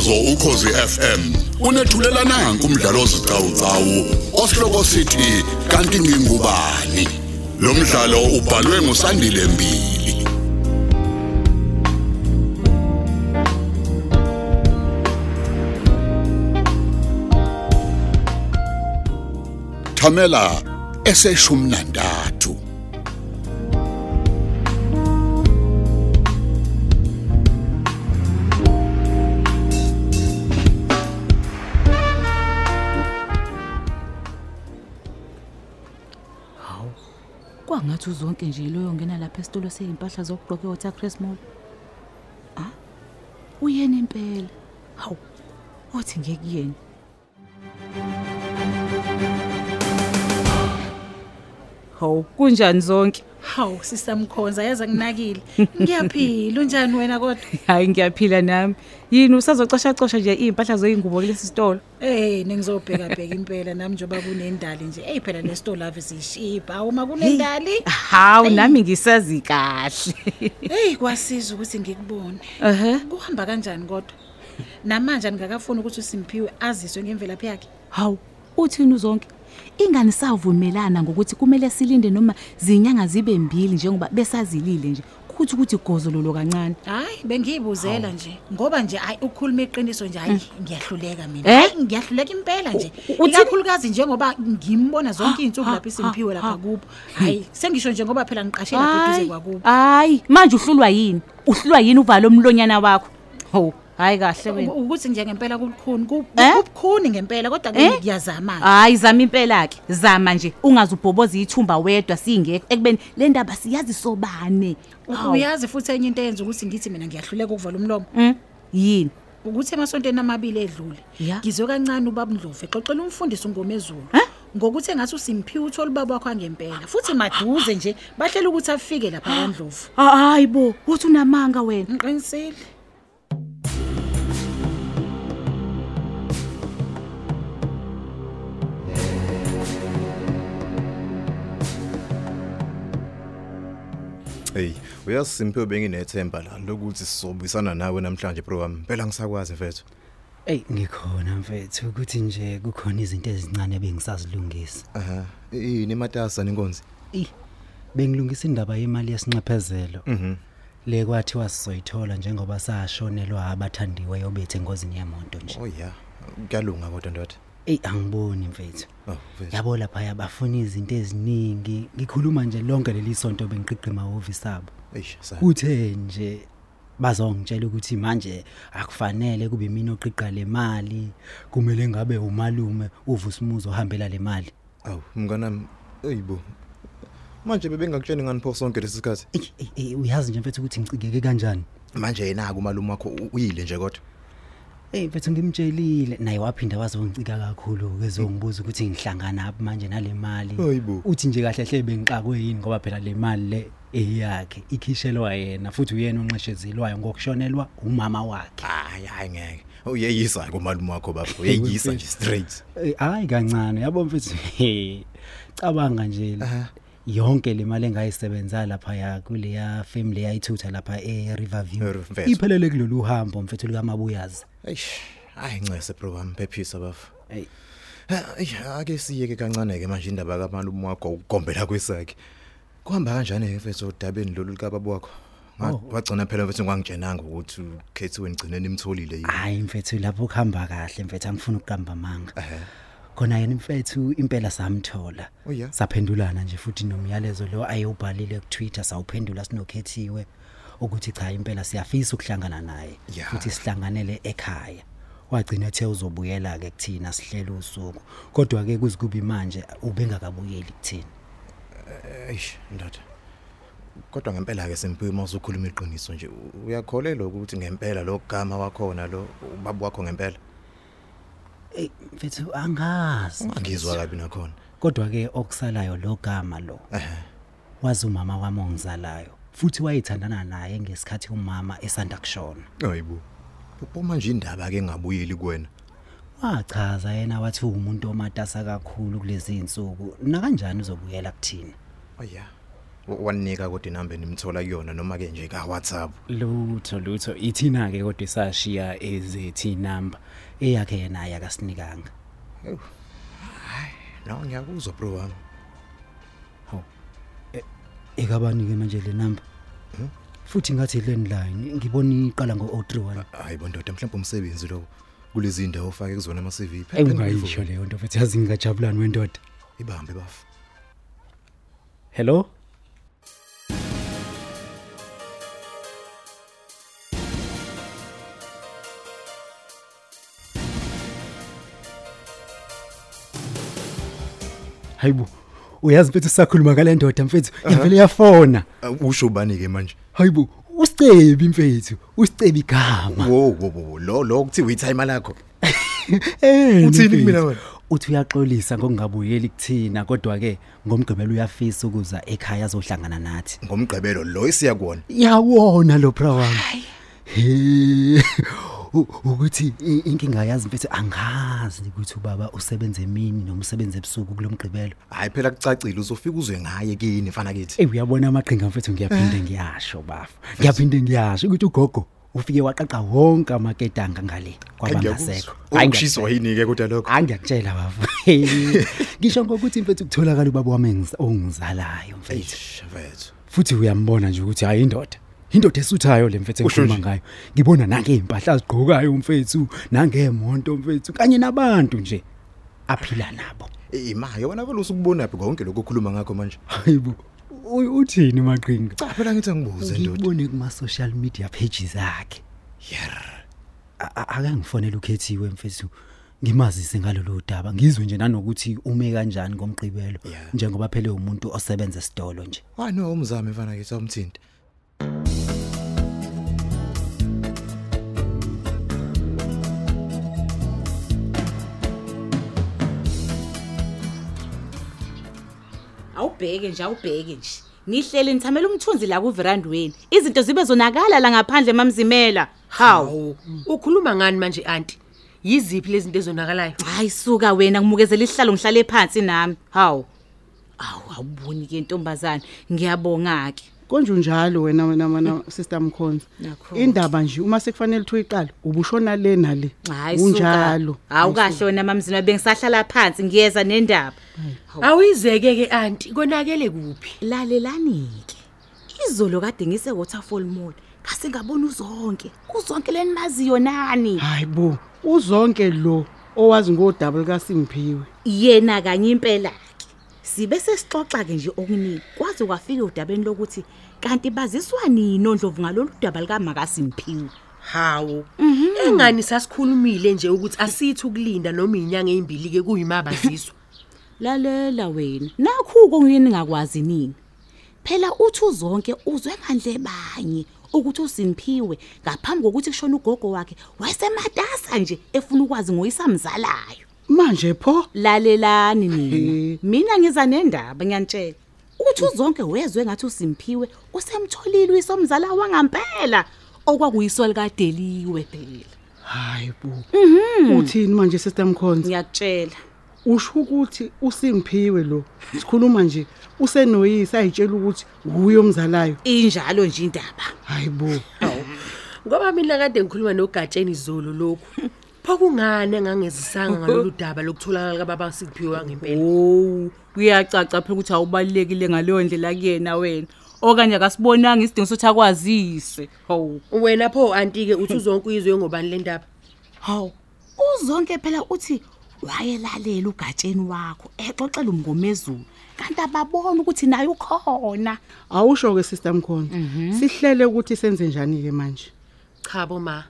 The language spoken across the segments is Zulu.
umsakazo ukhosi FM unethulela nanku umdlalo ozicawucawu osihloko sithi kanti ngingubani? Lo mdlalo ubhalwe ngusandile mbili. Thamela eseshumi nantathu Kwangathi uzonke nje loyo ngena lapha esitolo sezimpahla zokugqoka eWater Crest Mall. Ah? Uyena impela. Hawu. Othi ngekuyena. Hawu, kunjani zonke? Hawu sisamkhonza yaza nginakile. Ngiyaphila unjani wena kodwa? Hayi ngiyaphila nami. Yini usazocosha cosha nje impahla zoyingubo kulesi sitolo? Eh ningizobheka bheka impela nami njoba kunendali nje. Ey phela nesitolo ave zishipa uma kunendali. Hawu nami ngisazi kahle. Hey kwasiza ukuthi ngikubone. Ehhe. Kuhamba kanjani kodwa? Namanje ngingakafuni ukuthi uSimphiwe aziswe ngemvelaphi yakhe. Hawu, uthini uzonke? Ingani savumelana ngokuthi kumele silinde noma zinyanga zibe mbili njengoba besazilile nje. Kuthi ukuthi gozololo kancane. Hayi bengiyibuzela nje ngoba nje hayi ukukhuluma iqiniso nje hayi ngiyahluleka mina. Eh? Hayi ngiyahluleka impela nje. U- uthini? Ikakhulukazi njengoba ngimbona zonke izinsuku ha, lapha iSimphiwe ha, lapha ha. kubo. Hayi sengisho nje ngoba phela ngiqashela eduze Hayi, kwakubo. hayi, manje uhlulwa yini? Uhlulwa yini uvalo umlonyana wakho? Ho, hayi kahle wena. U- ukuthi nje ngempela kubukhuni ku- Eh? kubukhuni ngempela kodwa ke Eh? ngiyazama Hayi zama impela ke, zama nje ungaze ubhoboza ithumba wedwa singekho ekubeni le ndaba siyazi sobane. Hawu, uyazi futhi enye into eyenza ukuthi ngithi mina ngiyahluleka ukuvala umlomo mm, Yini? ukuthi emasontweni amabili edlule Ya. ngizwe kancane ubaba Ndlovu exoxela umfundisi ngomezulu Eh? ngokuthi engathi uSimphiwe uthola ubaba wakho angempela futhi maduze nje bahlela ukuthi afike lapha kwaNdlovu Hayi bo, uthi unamanga wena. ngiqinisile uyazi Simphiwe benginethemba la lokuthi sizobuyisana nawe namhlanje bro wami. Phela ngisakwazi mfethu. Ey ngikhona mfethu ukuthi nje kukhona izinto ezincane bengisazilungisa. Aha. Yini matasa ninkonzi? Eh bengilungisa indaba yemali yesinxephezelo. Mhm. Le kwathiwa sizoyithola njengoba sashonelwa abathandiwe yobethe engozini yemoto nje. Oh yeah. Kuyalunga kodwa ndoda. Ey angiboni mfethu. Oh, mfethu. Yabo lapha yabafuna izinto eziningi. Ngikhuluma nje lonke leli sonto bengiqiqima office abo. Eish, sa. Kuthe nje bazongitshela ukuthi manje akufanele kube mina oqiqa le mali kumele ngabe umalume uvusimuzo ohambela le mali Aw, mnganami. Eyibo. Manje bebengakutsheni ngani pho sonke lesikhathi. Ey, ey, ey, uyazi nje mfethu ukuthi ngicikeke kanjani Manje yena kumalume wakho u- uyile nje kodwa. Ey mfethu ngimtshelile naye waphinda wazongicika kakhulu kezongibuza ukuthi ngihlangana aphi manje nale mali Hayibo. uthi nje kahle hle bengiqakwe yini ngoba phela le mali le eyakhe ikhishelwa yena futhi uyena onxeshezelwayo ngokushonelwa umama wakhe Hayi hayi ngeke. Uyeyisa kumalume wakho bafo. Uyeyisa nje straight. Ey, hayi kancane yabo mfethu he, cabanga nje Aha. yonke le mali engayisebenza lapha ya kuleya family yayithutha lapha e Riverview Eh, mfethu. iphelele kulolu hambo mfethu lika Mabuyazi Eish. Hayi ncese bro wami phephisa bafo. Ey. Hayi ake siyeke kancane ke manje indaba kamalume wakho ukugombela kwesakhe. Kuhamba kanjani ke mfethu odabeni lolu likababa wakho? Nga- Oh. Wagcina phela mfethu ngangitshenanga ukuthi ukhethiwe ngcine nimtholile yini. hayi mfethu lapho kuhamba kahle mfethu angifuni ukuqamba amanga Ehhe. khona yena mfethu impela samthola Oh, yeah? saphendulana nje futhi nomyalezo lo ayewubhalile ku Twitter sawuphendula sinokhethiwe ukuthi cha impela siyafisa ukuhlangana naye futhi sihlanganele ekhaya. Wagcina ethe uzobuyela ke kuthina sihlela usuku. Kodwa ke kuzikubi manje ubengakabuyeli kuthina? Eish ndoda. Kodwa ngempela ke simphiwe mawusukhuluma iqiniso nje. Uyakholelwa ukuthi ngempela lo gama wakhona lo ubaba wakho ngempela. ey mfethu angazi. Angizwa kabi nakhona. kodwa ke okusalayo lo gama lo wazi umama wami ongizalayo. Futhi wayithandana naye ngesikhathi umama esanda kushona. Hayibo. Pho manje indaba ke ngabuyeli kuwena. wachaza yena wathi umuntu omatasa kakhulu kulezi insuku. Na kanjani uzobuyela kuthina? Oh yeah. wanika kodwa inamba nimthola kuyona noma ke nje ka WhatsApp lutho lutho. Ithina ke kodwa sashiya ezethi number eyakhe yena yakasinikanga. No ngiyakuzwa bro wami. Ekabani ke manje le number. Futhi ngathi landline ngibona iqala ngo031 hayi bondoda mhlawumbe umsebenzi lo kulezi ndawo ofake kuzona ama CV engayisho leyo nto futhi yazi ngingajabulani wendoda. Ibambe bafu. Hello? Hayibo uyazi mfethu sakhuluma ngale ndoda mfethu ivele yafona Uh, usho bani ke manje hayibo usicebi mfethu usicebi igama wo wo wo lo lo kuthiwa itime lakho Eh, Uthini mfethu. kumina wena? Uthi uyaxolisa ngokungabuyeli kuthina kodwa ke ngomgqibelo uyafisa ukuza ekhaya azohlangana nathi. ngomgqibelo lo isiyakuona Yawona lo bra wami. He. u- Ukuthi i- inkinga yazi mfethu angazi ukuthi ubaba usebenze emini noma usebenze ebusuku kulomgqibelo. hayi phela kucacile uzofika uzwe ngaye kini mfana kithi Eh uyabona amaqhinga mfethu ngiyaphinde ngiyasho bafu. Ngiyaphinde ngiyasho ukuthi ugogo ufike waqaqa wonke amaketanga ngale kwabangasekho. Hayi, ukushiswa yini ke kodwa lokho Angiyakutshela bafu. Ngisho ngokuthi mfethu kutholakala ubaba wami engiz- ongizalayo mfethu. eish mfethu Futhi uyambona nje ukuthi hayi indoda. Indoda esuthayo le mfethu engikhuluma ngayo. Ngibona nange impahla azigqokayo mfethu, nangeemonto mfethu kanye nabantu nje aphila nabo. imayo wena vele usukubona phi konke lokho okhuluma ngakho manje Hayibo. Uthini maqhinga? cha phela ngithi angibuze ndoda Ngibone kuma social media pages akhe. yer A- a- ake ngifonele ukhethiwe mfethu ngimazise ngalolu daba ngizwe nje nanokuthi ume kanjani ngomgqibelo njengoba phela umuntu osebenza esitolo nje hayi no umzame mfana kithi awumthinti awubheke nje awubheke nje. Nihleli nithamela umthunzi la kuverandweni izinto zibe zonakala la ngaphandle mamzimela hawu. Ukhuluma ngani manje aunty? Yiziphi lezi zinto ezonakalayo? hayi suka wena ngimukezela isihlalo ngihlale phansi nami. Hawu. Awu awuboni ke ntombazana ngiyabonga ke konje unjalo wena wena mana sister Mkhonzi Nakho. indaba nje uma sekufanele uthi uyiqala ubushona le nale. Hayi suka. Unjalo. Hawu kahle wena mamzimela bengisahlala phansi ngiyeza nendaba. Awuyizeke ke aunty, konakele kuphi? lalelani-ke izolo kade ngise waterfall mall ngase ngabona uzonke. Uzonke lenimaziyo nani hayibo uzonke lo owazi ngodouble kaSimphiwe yena kanye impela. ke sibe sesixoxa ke nje okuningi. Kwaze kwafika udabeni lokuthi kanti baziswa nini ondlovu ngalolu daba likaMakaSimphiwe? Hawu. Engani sasikhulumile nje ukuthi asithi ukulinda noma inyanga ezimbili ke kuyimabaziswa. lalela wena. Nakhu kungini ngakwazi nini? Phela uthi uzonke uzwe ngandle banye ukuthi uSimphiwe ngaphambi kokuthi kushona ugogo wakhe wayesematasa nje efuna ukwazi ngoyisamzalayo manje pho? Lalelani nina. Mina ngiza nendaba ngiyanitshela uthi uzonke wezwe ngathi uSimphiwe usemtholile uyisomzala wangampela okwakuyiswa likadeliwe phela. Hayibo uthini manje sister Mkhonzi ngiyakutshela. Usho ukuthi uSimphiwe lo sikhuluma nje usenoyisa ayitshela ukuthi uye omzalayo. Injalo nje indaba. Hayibo Ngoba mina kade ngikhuluma nogatsheni izolo lokhu. Pho kungani engangezisanga ngalolu daba lokutholakala kababa Siphiwe wangempela? Oh, kuyacaca phela ukuthi awubalekile ngaleyo ndlela kuyena wena. Okanye akasibonanga isidingo sokuthi akwazise. Hawu. Wena pho aunty ke uthi uzonke uyizwe ngobani le ndaba? Hawu. Uzonke phela uthi wayelalela ugatsheni wakho exoxela umngomezulu. Kanti ababona ukuthi naye ukhona. awusho ke sister Mkhonzi sihlele ukuthi senze njani ke manje Cha bo ma.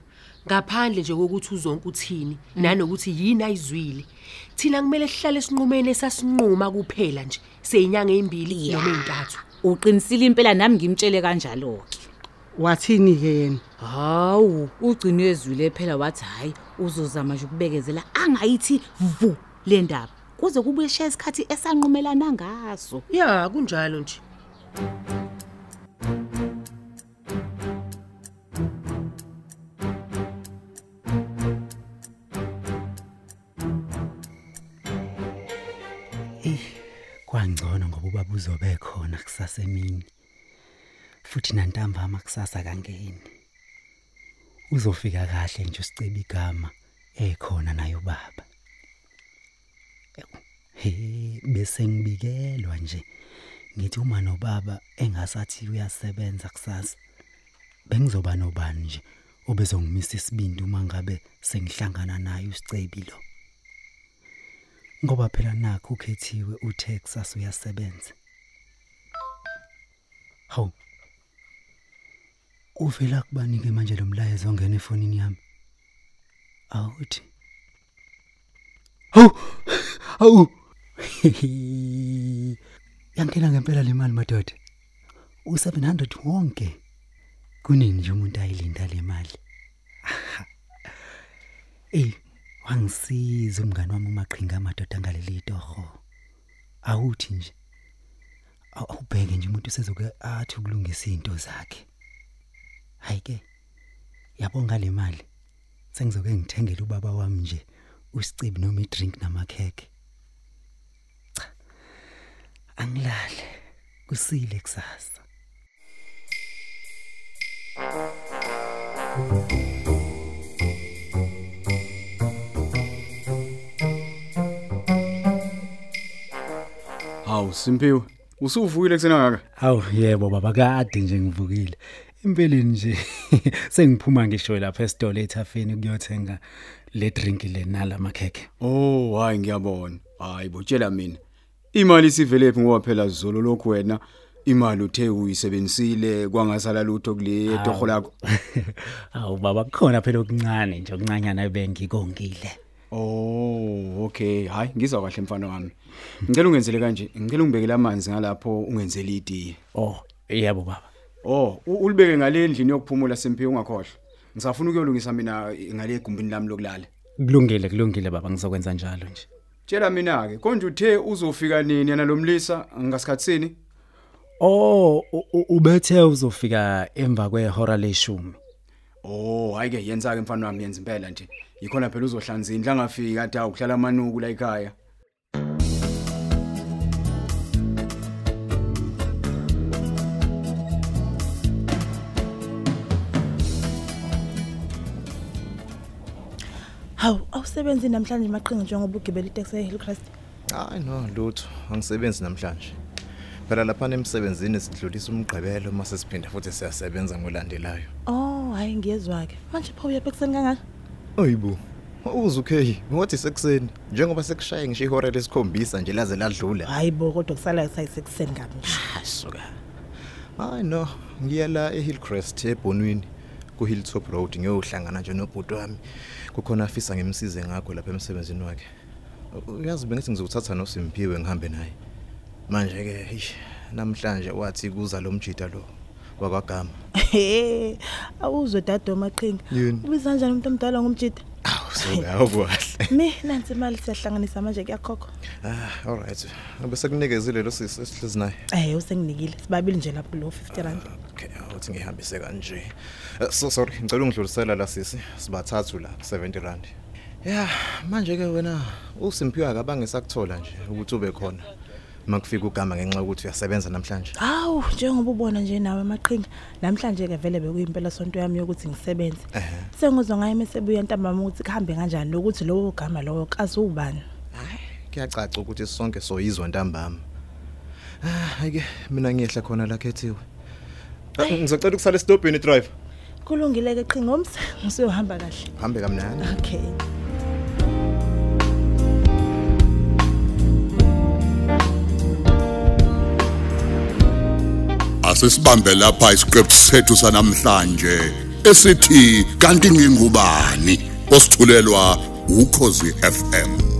Ngaphandle nje kokuthi uzonke uthini nanokuthi yini ayizwile. Thina kumele sihlale sinqumene esasinquma kuphela nje. Seyinyanga ezimbili noma ezintathu. Uqinisile impela nami ngimtshele kanjalo ke. wathini ke yena Hawu, ugcine ezwile phela wathi hayi uzozama nje ukubekezela angayithi vu le ndaba. Kuze kubuye shaya isikhathi esanqumelana ngaso. Ya kunjalo nje. kwangcono ngoba ubaba uzobe khona kusasa emini futhi nantambama kusasa kangeni. Uzofika kahle nje usiceba igama ekhona naye ubaba Ewu, he bese ngibikelwa nje. Ngithi uma nobaba engasathi uyasebenza kusasa bengizoba nobani nje obezongimisa isibindi uma ngabe sengihlangana naye usicebi lo? Ngoba phela nakho ukhethiwe uTexas uyasebenza. Haw uvela kubanike manje lo mlayezo ongena efonini yami. Awuthi. Haw haw yankela ngempela le mali madoda. U700 wonke. Kunini nje umuntu ayilinda le mali? Eh wangisiza umngani wami umaqhinga amadoda ngaleli torho. Awuthi nje. Aw- awubheke nje umuntu usezoke athi ukulungisa izinto zakhe. Hayike yabonga le mali. Sengizoke ngithengele ubaba wami nje usicibi noma idrink namakheke cha angilale. Kusile kusasa. Hawu Simpiwe, usuvukile kusena ngaka? Awu yebo baba kade nje ngivukile. Impeleni nje sengiphuma ngisho lapha esitolo ethafeni ukuyothenga le drink le nala makheke. Oh, hayi ngiyabona. Hayi botshela mina. Imali sivelephi ngoba phela zolo lokhu wena imali uthe uyisebenzisile kwangasala lutho kule torho lakho. Awu baba kukhona phela okuncane nje okuncanyana bengikongile. Oh, okay. Hayi ngizwa kahle mfana wami. Ngicela ungenzele kanje. Ngicela ungibekele amanzi ngalapho ungenzele itiye. Oh yebo baba. Oh, u- ulibeke ngale endlini yokuphumula Simpiwe ungakhohlwa. Ngisafuna ukuyolungisa mina ngale egumbini lami lokulala. Kulungile kulungile baba ngizokwenza njalo nje. Tshela mina ke konje uthe uzofika nini yana lomlisa ngasikhatsini? Oh u- u- ubethe uzofika emva kwehora leshumi. Oh, hayi ke yenza ke mfana wami yenza impela nje. Yikhona phela uzohlanza indlu angafika kade awuhlala amanuku la ekhaya. Hawu, awusebenzi namhlanje maqhinga njengoba ugibela itaxi eHillcrest. Hayi no lutho angisebenzi namhlanje. Phela lapha emsebenzini sidlulisa umgqibelo mase siphinda futhi siyasebenza ngolandelayo. Oh, hayi ngiyezwa ke. Manje pha uyapha ekseni kangaka? Oyibo. Uza okay. Ngothi sekuseni njengoba sekushaye ngisho ihora lesikhombisa nje laze ladlula. Hayi bo kodwa kusala kusayisekuseni kabi nje. Asuka. Hayi no, ngiya la eHillcrest eBonwini ku Hilltop Road ngiyohlangana nje nobhuti wami. Kukhona afisa ngimsize ngakho lapha emsebenzini wakhe. Uyazi bengithi ngizothatha noSimpiwe ngihambe naye. Manje ke ish namhlanje wathi kuza lo mjida lo wakwagama. He, awuzwe dado maqhinga. Yini? Ubiza kanjani umuntu omdala ngomjida? Awu so kahle. Mi nansi imali siyahlanganisa manje kuyakhokho. Ah, all right. Bese kunikezile lo sisi esihlezi naye. Eh, usenginikile. Sibabili nje lapho lo 50 rand. Okay, uthi ngihambise kanje. Eh, So sorry, ngicela ungidlulisela la sisi. Sibathathu la 70 rand. Yeah, manje ke wena uSimpiwe akabange sakuthola nje ukuthi ube khona. Makufika ugama ngenxa yokuthi uyasebenza namhlanje. Awu, njengoba ubona nje nawe maqhinga. Namhlanje ke vele bekuyimpela sonto yami yokuthi ngisebenze. Ehhe. Sengizwa ngaye mesebuya ntambama ukuthi kuhambe kanjani lokuthi lowo gama lowo kazubani. Kuyacaca ukuthi sonke soyizwa ntambama. Ah, ayike mina ngiyehla khona la khethiwe. Ah, Ngizocela ukusala estopini drive. Kulungile ke qhinga umse ngisiyohamba kahle. Hambe kamnandi. Okay. Asisibambe lapha isiqephu sethu sanamhlanje esithi kanti ngingubani? Osithulelwa ukhozi FM